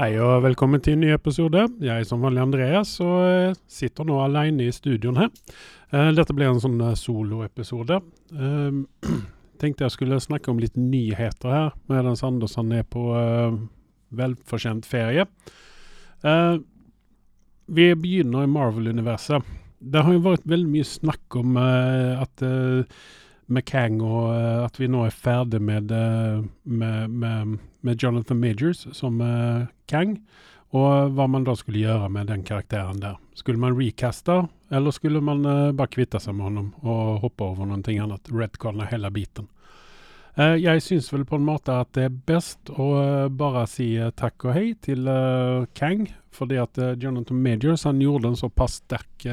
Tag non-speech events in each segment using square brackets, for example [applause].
Hej och välkommen till en ny episode. Jag är som vanlig Andreas och eh, sitter nu alene i studion här. Eh, detta blir en sån eh, soloepisode. Ehm, [clears throat] tänkte jag skulle snacka om lite nyheter här medan Andersson är på eh, välförtjänt ferie. Vi begynner i Marvel-universum. Det har ju varit väldigt mycket snack om att med Kang och eh, att vi nu är färdiga med, eh, med, med, med Jonathan Majors som eh, Kang. Och vad man då skulle göra med den karaktären där. Skulle man recasta eller skulle man bara kvitta sig med honom och hoppa över någonting annat? Redconne hela biten. Jag syns väl på en måte att det är bäst att bara säga tack och hej till Kang. För det att Jonathan Majors han gjorde en så pass stark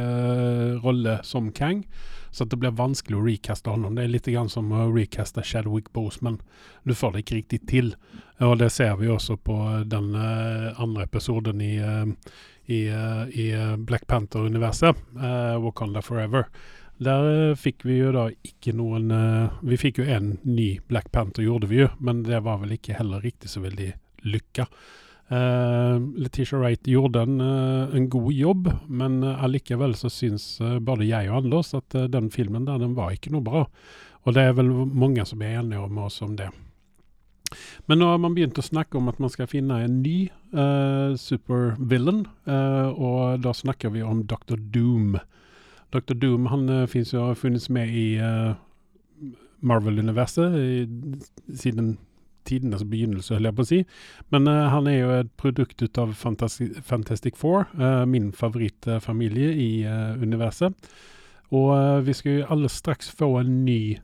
roll som Kang. Så att det blir vanskligt att recasta honom. Det är lite grann som att recasta Chadwick Boseman. Du får det inte riktigt till. Och det ser vi också på eh, den eh, andra episoden i, eh, i, i Black Panther-universet, uh, Wakanda Forever. Där fick vi ju då ikke någon, Vi fick ju en ny Black Panther, gjorde vi ju, men det var väl inte heller riktigt så väldigt lycka. Uh, Letitia Wright gjorde en, uh, en god jobb, men uh, allikevel så syns uh, både jeg og Anders at uh, den filmen der, den var ikke noe bra. Og det er vel mange som er enige med oss om det. Men nå har man begynt å snakke om at man skal finne en ny uh, supervillain, uh, og da snakker vi om Dr. Doom. Dr. Doom han uh, finnes jo, har funnits med i uh, Marvel-universet i- tidernas begynnelse, höll jag på att säga. Men uh, han är ju en produkt av Fantasi Fantastic Four, uh, min favoritfamilj i eh, universum. Och vi ska ju alldeles strax få en ny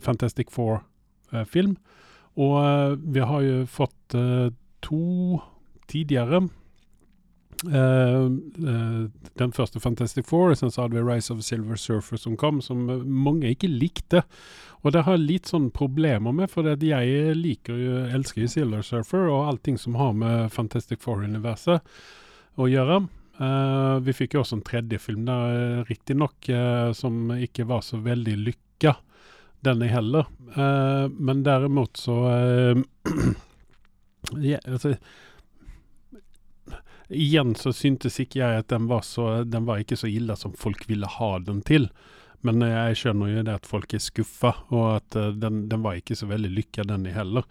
Fantastic Four-film. Och vi har ju fått två tidigare Uh, den første Fantastic Four, och sen så hadde vi Rise of Silver Surfer som kom, som eh, många mange ikke likte. Og det har jeg litt sånn problemer med, for det at jeg liker jo, elsker Silver Surfer og allting som har med Fantastic Four-universet å gjøre. Uh, vi fikk jo også en tredje film der, uh, riktignok, uh, som ikke var så veldig lykka, denne heller. Men derimot så [clears throat] ja, altså, Igen så syntes ikke jeg at den var så Den var ikke så ille som folk ville ha den til. Men jag jeg skjønner jo det at folk er skuffa, og at eh, den, den var ikke så veldig lykka, den heller.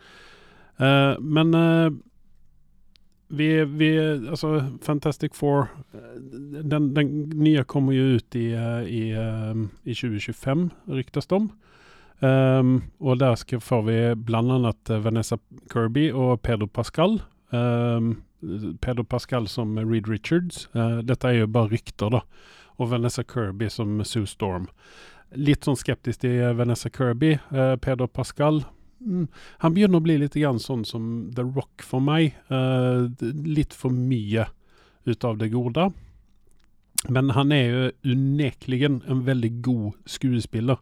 Uh, men uh, vi, vi Altså, Fantastic Four den, den nya kommer ju ut i, i, i 2025, ryktas de. Um, och där ska, får vi bland annat Vanessa Kirby och Pedro Pascal. Um, Pedro Pascal som Reed Richards. Eh, detta är ju bara rykter, då. Och Vanessa Kirby som Sue Storm. Lite som skeptisk til Vanessa Kirby. Eh, Pedro Pascal mm, Han börjar nog bli lite grann sån som The Rock for mig. Eh, lite för litt for mye det goda. Men han är ju onekligen en väldigt god skådespelare.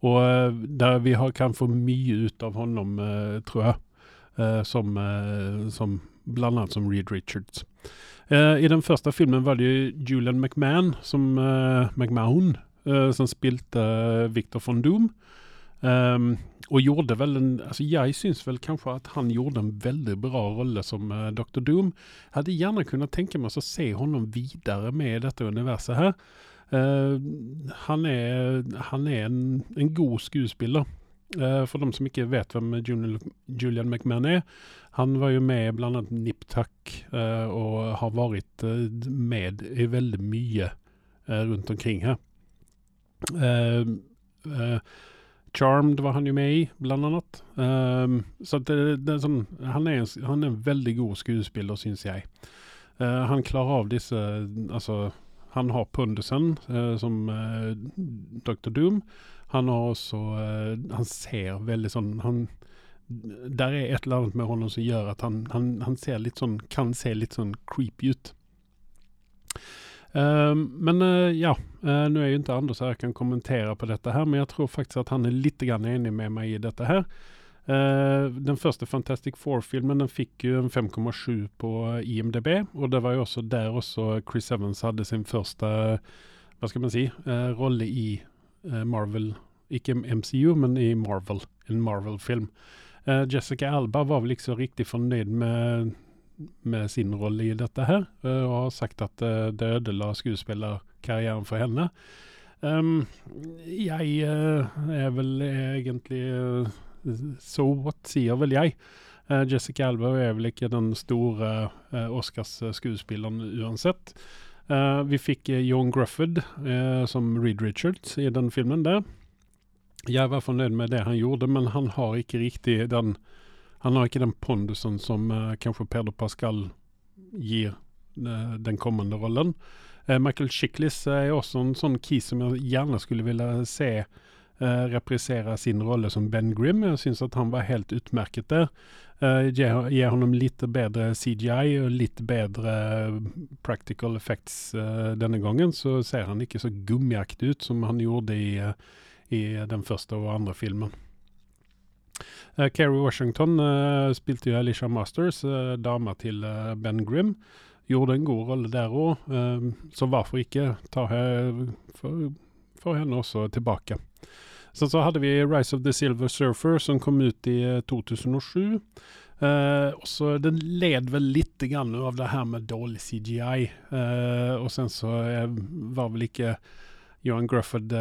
Och eh, där vi har, kan få mye utav honom, tror jag. Som, som bland annat som Reed Richards. Eh, I den första filmen var det Julian McMahon som, eh, McMahon, eh, som spilte eh, Victor von Doom. Ehm, och gjorde väl en alltså jag syns väl kanske att han gjorde en väldigt bra roll som eh, Dr. Doom. Hade gärna kunnat tänka mig att se honom vidare med detta universum här. Ehm, han är han är en, en god skådespelare. Eh, de som inte vet vem Julian, McMahon är. han var ju med bland annat Nip Tuck eh, har varit eh, med i väldigt mycket eh, omkring här. Eh, eh, Charmed var han ju med i, bland annat. Eh, så att det, det er han, är en- han är en väldigt god skådespelare, syns jag. Eh, han klarar av dessa, alltså han har pundusen eh, som eh, Dr. Doom. Han har också, eh, Han ser väldigt sån, han, där är ett eller annat med honom som gör att han, han, han ser lite sån, kan se lite sån creepy ut. Ehm, men eh, ja, uh, är ju inte Anders här, kan kommentera på detta här, men jag tror faktiskt att han är lite grann enig med mig i detta här. Eh, den första Fantastic Four-filmen den fick ju en 5,7 på IMDb, och det var ju också där också Chris Evans hade sin första, vad ska man säga, roll i Eh, Marvel. icke MCU, men i Marvel. En Marvel-film. Eh, Jessica Alba var väl liksom så förnöjd med med sin roll i detta här eh, och har sagt att eh, det ödelade skådespelarkarriären för henne. Um, jag uh, er vel egentlig uh, so what, säger väl jag. Uh, Jessica Alba är väl inte den stora Oscars-skådespelaren oavsett. Uh, vi fick eh, John Grufford eh, som Reed Richards i den filmen där. Jag var förnöjd med det han gjorde, men han har inte riktigt den Han har inte den pondusen som kanske Pedro Pascal ger den kommande rollen. Michael Chiklis är också en sån key som jag gärna skulle vilja se eh, reprisera sin roll som Ben Grimm. Jag syns att han var helt utmärkt där. Eh, ge, ge, honom lite bättre CGI och lite bättre eh, practical effects eh, denna gången så ser han inte så gummiaktig ut som han gjorde i, eh, i den första och andra filmen. Uh, Kerry Washington uh, spilte ju Alicia Masters, uh, dama till Ben Grimm gjorde en god roll där och så varför inte ta för, för henne också tillbaka. Sen så hade vi Rise of the Silver Surfer som kom ut i eh, 2007. Uh, eh, och så den led väl lite grann av det här med dålig CGI. Uh, eh, och sen så uh, var väl inte Johan Grufford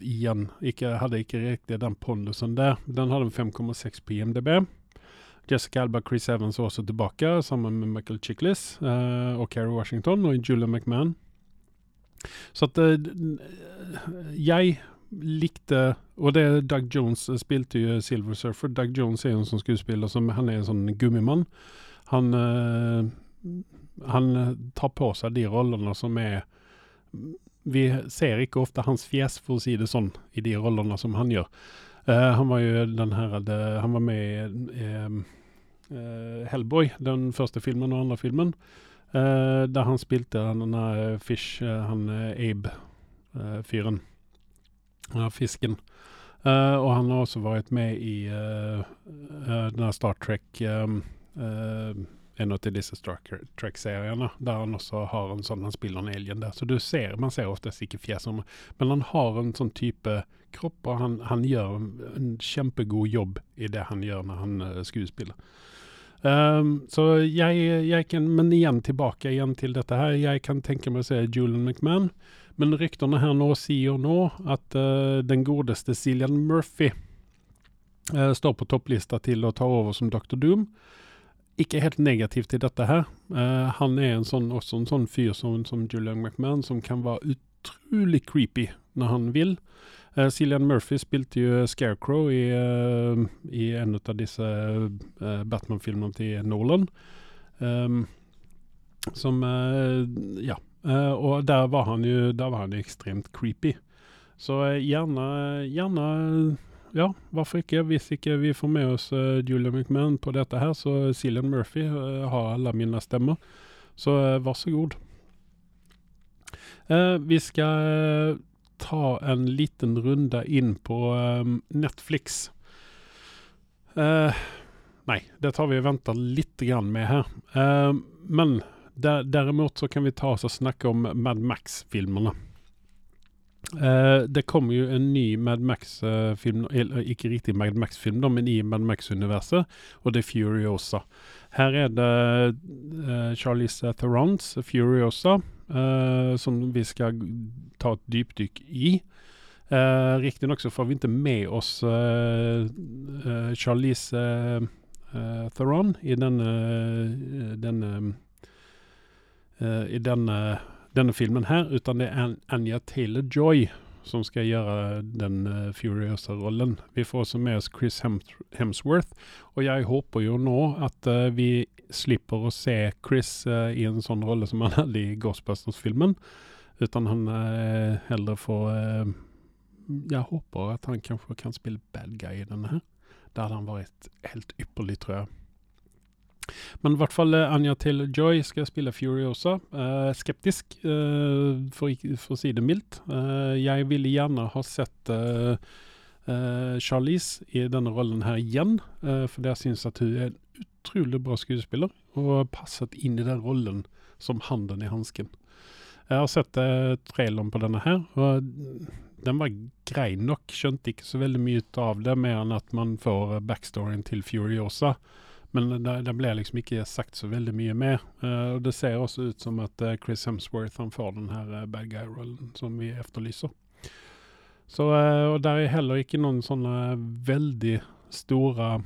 igen, icke, hade inte riktigt den pondusen där. Den hade 5,6 på IMDB. Jessica Alba, Chris Evans var också tillbaka samman med Michael Chiklis uh, och Kerry Washington och Julia McMahon. Så att uh, jag likte, och det är Doug Jones eh, spilte ju Silver Surfer. Doug Jones är en sån skådespelare som, han är en sån gummiman. Han, eh, han eh, tar på sig de rollerna som är vi ser inte ofta hans fjäs för att säga det sån i de rollerna som han gör. Eh, han var ju den här, eh, han var med i Hellboy, den första filmen och andra filmen. Uh, där han spilte den här Fish, han Abe, fyren. Ja, fisken. Eh, och han har också varit med i eh, eh, den här Star Trek um, en av dessa Star Trek-serierna. Där han också har en sån, han spelar en alien där. Så du ser, man ser oftast Sicke fjäsen. Men han har en sån typ av kropp och han, han gör en, en kämpegod jobb i det han gör när han uh, skuespelar. Um, ehm, så jag, jag kan, men igen tillbaka igen till detta här. Jag kan tänka mig att säga Julian McMahon. Men ryktena här nå si och nå att uh, den godaste Cillian Murphy uh, står på topplista till att ta över som Dr. Doom icke helt negativt till detta här. Uh, eh, han är en sån, också en sån fyr som, som Julian McMahon som kan vara otroligt creepy när han vill. Uh, eh, Cillian Murphy spelade ju Scarecrow i, uh, i en av dessa uh, Batman-filmerna till Nolan. Um, som, ja, Eh, och där var han ju, där var han extremt creepy. Så eh, gärna, gärna ja, varför inte? Visst inte eh, vi får med oss uh, Julia McMahon på detta här så Cillian Murphy uh, har alla mina stämmor. Så uh, varsågod. Uh, vi ska ta en liten runda in på um, Netflix. nej, det tar vi och väntar lite grann med här. men däremot så kan vi ta oss och snacka om Mad Max-filmerna. Uh, det kommer ju en ny Mad Max-film, uh, eller inte riktigt Mad Max-film då, men i Mad Max-universum Och det är Furiosa. Här är det uh, Charlize Therons Furiosa eh, som vi ska ta ett djupdyk i. Uh, Riktigt också får vi inte med oss Charlize Theron i den, den Eh, i denna, denna filmen här, utan det är Anya Taylor-Joy som ska göra den uh, Furiosa-rollen. Vi får också med oss Chris Hemsworth och jag hoppas ju nå att uh, vi slipper att se Chris uh, i en sån roll som han hade i Ghostbusters-filmen. Utan han uh, hellre får, jag hoppas att han kanske kan spela bad guy i den här. Där hade han varit helt ypperlig tror jag. Men i vart fall eh, Anja til Joy ska spela Furiosa. Uh, eh, skeptisk, uh, för, for, å si det milt. Uh, jag ville gärna ha sett uh, Charlize i denne rollen här igen. för det syns att hon är en otroligt bra skådespelare och passat in i den rollen som handen i handsken. Jag har sett uh, trailern på denna här og den var grei nok. Kände inte så väldigt mycket av det mer än att man får backstoryn till Furiosa men det, det blir liksom icke sagt så väldigt mycket mer. Uh, och det ser också ut som att uh, Chris Hemsworth han får den här uh, bad guy-rollen som vi efterlyser. Så, och där är heller icke någon sådana väldigt stora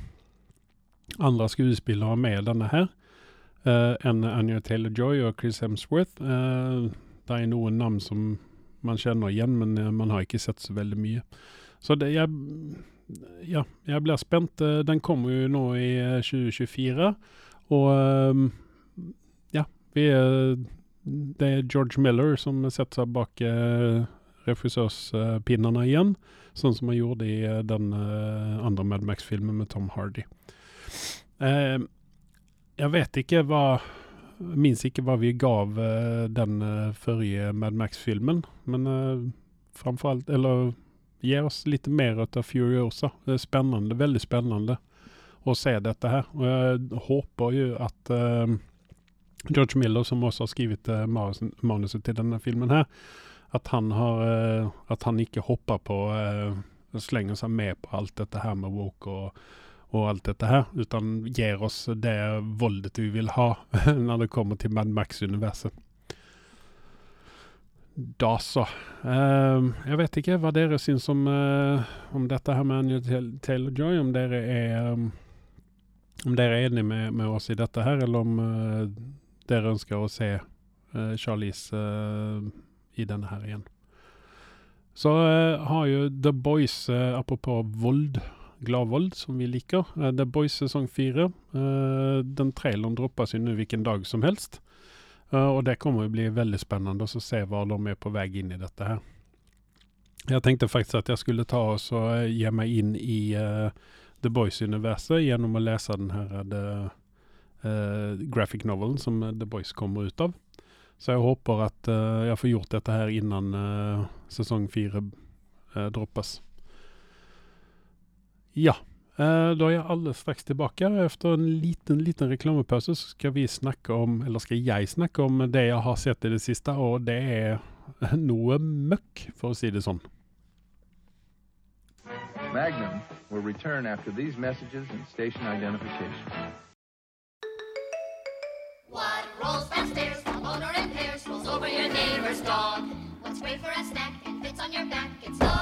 andra skuespillere med denna här. än Anya Taylor-Joy och Chris Hemsworth. det är nog namn som man känner igen, men man har inte sett så väldigt mycket. Så det, jag, ja, jeg blir spent. Eh, den kommer jo nå i eh, 2024. Och og ja, vi er Det er George Miller som setter seg bak eh, uh, regissørspinnene igjen. Sånn som han gjorde i den andra andre Mad Max-filmen med Tom Hardy. Ehm, jag jeg vet ikke hva Minns ikke hva vi gav den forrige Mad Max-filmen, men framfor alt Eller Ge oss lite mer av Furiosa. Det är spännande, väldigt spännande att se detta här. Och jag hoppas ju att eh, George Miller som också har skrivit eh, manuset till den här filmen här, att han har, eh, att han inte hoppar på, eh, slänger sig med på allt detta här med woke och, och allt detta här, utan ger oss det våldet vi vill ha [laughs] när det kommer till Mad Max-universum. Da så. Uh, ehm, jeg vet ikke hva dere syns eh, om, uh, om dette her med Anya Taylor-Joy. Om dere er um, ehm, om dere er enig med, med, oss i dette her, eller om uh, dere ønsker å se eh, Charlize i denne her igjen. Så har jo The Boys, apropos vold, gladvold, som vi liker, The Boys sesong fire. den traileren droppes jo nå hvilken dag som helst. Och det kommer att bli väldigt spännande att se var de är på väg in i detta här. Jag tänkte faktiskt att jag skulle ta och så eh, ge mig in i uh, The Boys universum genom att läsa den här uh, graphic Novel som The Boys kommer ut av. Så jag hoppas att jag får gjort detta här innan säsong 4 droppas. Ja, Eh, da er jeg alle straks tilbake. Efter en liten, liten reklamepause så skal vi snakke om, eller skal jeg snakke om det jeg har sett i det siste, og det er noe møkk, for å si det sånn. Magnum will return after these messages and station identification. What rolls downstairs, the loner in pairs, rolls over your neighbor's dog. What's great for a snack and fits on your back? It's long,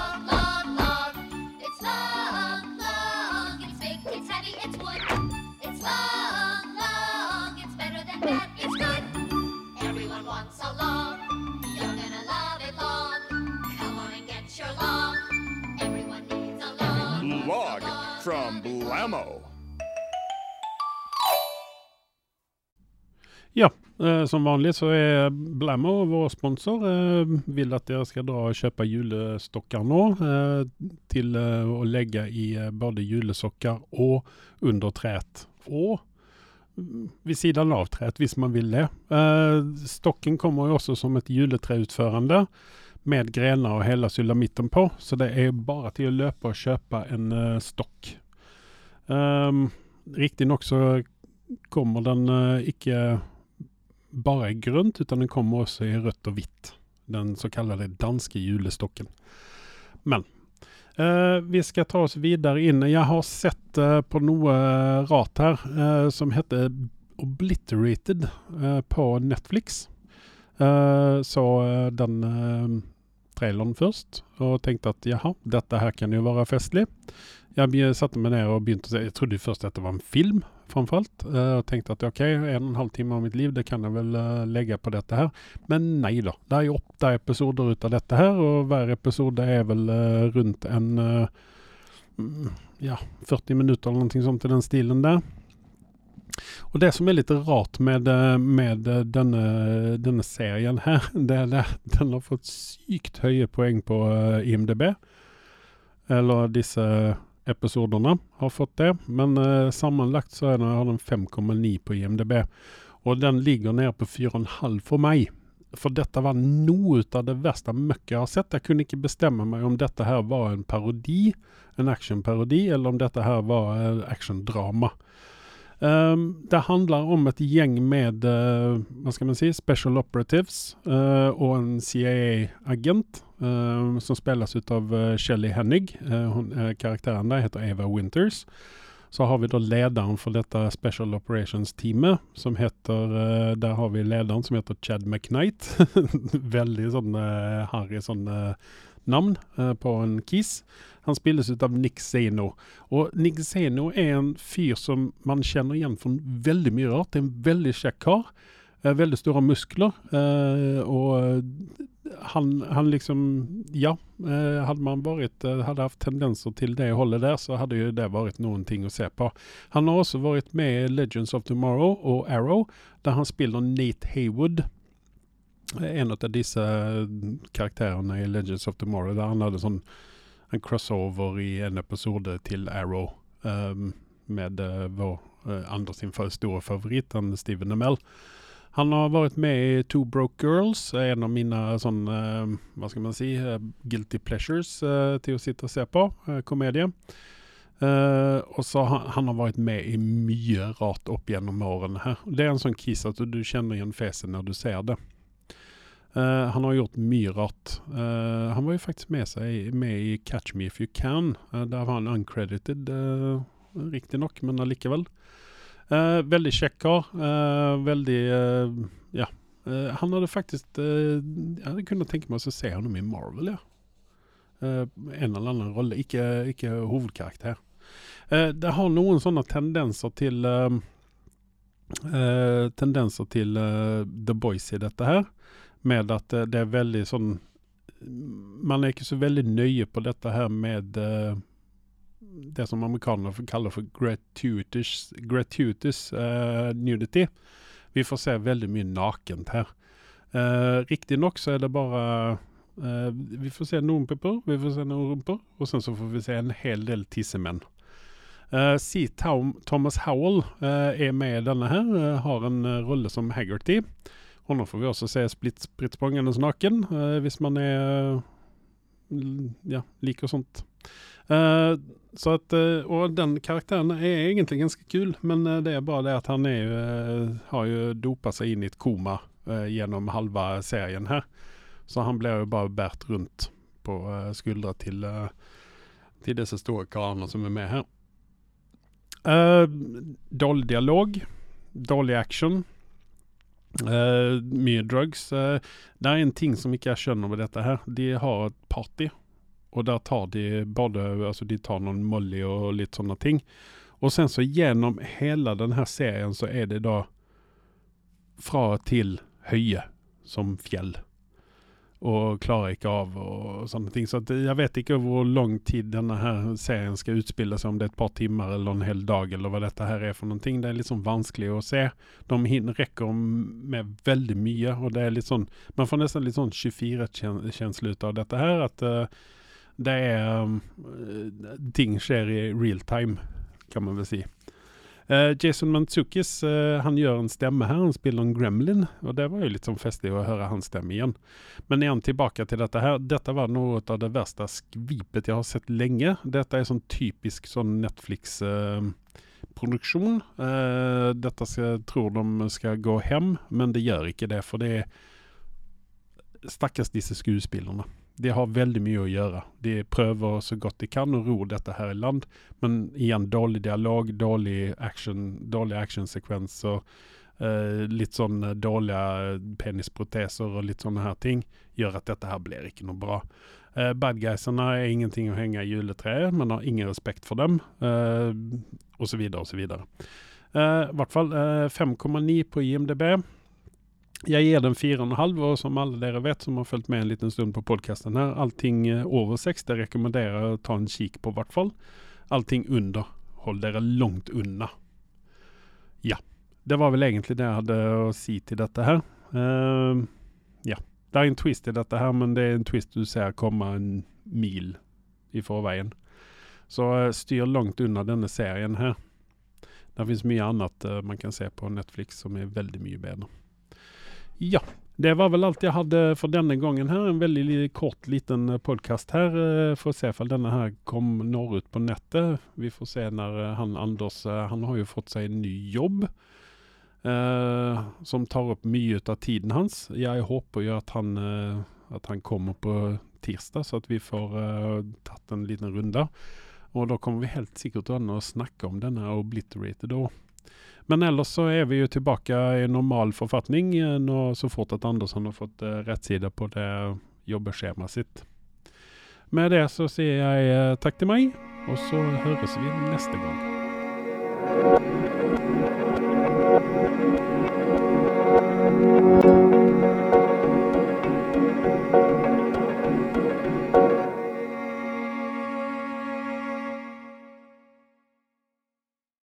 from Ja, Eh, som vanligt så är Blammo vår sponsor. Eh, vill att jag ska dra och köpa julestockar eh, till eh, att lägga i eh, både julesockar och under trät. Och mm, vid sidan av träet, visst man vill det. Eh, stocken kommer ju också som ett juleträutförande med grenar och hela sylamitten på. Så det är bara till att löpa och köpa en stock. Um, Riktigt nog så kommer den uh, icke bara i grönt utan den kommer också i rött och vitt. Den så kallade danska julestocken. Men uh, vi ska ta oss vidare in. Jag har sett uh, på några rat här som hette Obliterated på Netflix. Så den trailern först och tänkte att jaha, detta här kan ju vara festligt. Jag satte mig ner och begynte säga, Jag trodde först att det var en film framförallt. Eh, jag tänkte att okej, okay, en och en halv timme av mitt liv, det kan jag väl eh, lägga på detta här. Men nej då. Det är ju åtta episoder utav detta här och varje episod är väl eh, runt en mm, ja, 40 minuter eller någonting sånt i den stilen där. Och det som är lite rart med, med denna, denna serien här, [laughs] det är att den har fått sykt höga poäng på IMDB. Eller dessa episoderna har fått det. Men eh, sammanlagt så är den, har den 5,9 på IMDB. Och den ligger ner på 4,5 för mig. För detta var nog av det värsta mycket jag har sett. Jag kunde inte bestämma mig om detta här var en parodi, en actionparodi eller om detta här var en actiondrama. Um, det handlar om ett gäng med, uh, vad ska man säga, special operatives uh, och en CIA-agent uh, ehm, som spelas av uh, eh, Shelley Hennig. hon, karaktären där heter Eva Winters. Så har vi då ledaren för detta Special Operations-teamet som heter, där har vi ledaren som heter Chad McKnight. [laughs] Väldigt sån harry sån namn eh, på en kiss. Han spelades av Nick Zeno. Och Nick Zeno är en fyr som man känner igen från väldigt mycket rart. Det är en väldigt käck karl. Eh, väldigt stora muskler. Eh, och han, han liksom, ja, eh, hade man varit, eh, hade haft tendenser till det hållet där så hade ju det varit någonting att se på. Han har också varit med i Legends of Tomorrow och Arrow där han spelar Nate Haywood. Eh, en av dessa eh, karaktärerna i Legends of Tomorrow där han hade sån en crossover i en episod till Arrow um, med uh, vår uh, andra sin för stora favorit, Steven Amell. Han har varit med i Two Broke Girls, en av mina sån, uh, vad ska man säga, guilty pleasures uh, till att sitta och se på, uh, komedie. Uh, och så han, han har varit med i mycket rart upp genom åren här. Det är en sån kiss att du, du känner igen fesen när du ser det. Uh, han har gjort mycket rart. Uh, eh, han var ju faktiskt med, sig, med i Catch Me If You Can. Eh, där var han uncredited, uh, riktigt nog, men allikevel. Uh, väldigt käck karl. Uh, väldigt, uh, ja. Uh, han hade faktiskt, uh, jag hade kunnat tänka mig att se honom i Marvel ja. en eller annan roll, icke, icke huvudkaraktär. det har någon sådana tendenser till tendenser till The Boys i detta här. Med att eh, det är väldigt sån, man är inte så väldigt nöje på detta här med eh, det som amerikanerna kallar för gratuitous, gratuitous uh, nudity. Vi får se väldigt mycket nakent här. Uh, riktigt nog så är det bara uh, vi får se någon pupor, vi får se några rumpor och sen så får vi se en hel del tissemän. Uh, C. Tom, Thomas Howell uh, är med i denna här, uh, har en uh, roll som Haggerty. Honom får vi också se spritt, spritt språngandes naken, eh, visst man är, eh, ja, lik och sånt. Uh, så att, uh, och den karaktären är egentligen ganska kul, men uh, det är bara det att han är, har ju dopat sig in i ett koma genom halva serien här. Så han blir ju bara bärt runt på uh, skuldra till, till dessa stora karlarna som är med här. dålig dialog, dålig action. Eh, uh, mycket drugs. Uh, det är en ting som inte jeg känner med detta här. De har ett party och där tar de både, alltså de tar någon Molly och lite sådana ting. Och sen så genom hela den här serien så är det då FRA till höje som fjäll. Och klarar inte av och sådana ting. Så att jag vet inte hur lång tid den här serien ska utspela sig. Om det är ett par timmar eller en hel dag eller vad detta här är för någonting. Det är liksom vanskligt att se. De hinner, räcker med väldigt mycket och det är lite man får nästan lite sån 24-känsla av detta här. att uh, det är, um, ting sker i real time kan man väl säga. Eh, Jason Mantzukis, eh, han gör en stämma här, han spelar en Gremlin och det var ju lite som festligt att höra hans stämma igen. Men igen tillbaka till detta här, detta var något av det värsta skvipet jag har sett länge. Detta är sån typisk sån Netflix-produktion. Eh, detta ska, tror de ska gå hem, men det gör inte det för det är stackars dessa skådespelarna det har väldigt mycket att göra. De prövar så gott de kan och ror detta här i land. Men igen, dålig dialog, dålig action, dåliga actionsekvenser, eh, lite sådana eh, dåliga penisproteser och lite sådana här ting gör att detta här blir inte något bra. Eh, bad guysarna är ingenting att hänga i juleträ, man har ingen respekt för dem eh, och så vidare och så vidare. Eh, I vart fall eh, 5,9 på IMDB. Jag ger den 4,5 och som alla er vet som har följt med en liten stund på podcasten här, allting eh, över 6 det rekommenderar jag att ta en kik på vart fall. Allting under, håll det långt unna. Ja, det var väl egentligen det jag hade att säga till detta här. Uh, ja, det är en twist i detta här men det är en twist du ser komma en mil i förvägen. Så eh, styr långt undan denna serien här. Det finns mycket annat eh, man kan se på Netflix som är väldigt mycket bättre. Ja, det var väl allt jag hade för denna gången här. En väldigt kort liten eh, podcast här. Eh, får se ifall denna här kom norrut på nätet. Vi får se när eh, han Anders, han har ju fått sig en ny jobb. Eh, som tar upp mycket av tiden hans. Jag hoppas ju att han, eh, att han kommer på tisdag så att vi får eh, tagit en liten runda. Och då kommer vi helt säkert att snacka om denna Obliterated då. Men ellers så är vi ju tillbaka i normal författning eh, så fort att Andersson har fått eh, på det jobbschemat sitt. Med det så säger jag eh, tack till mig och så hörs vi nästa gång.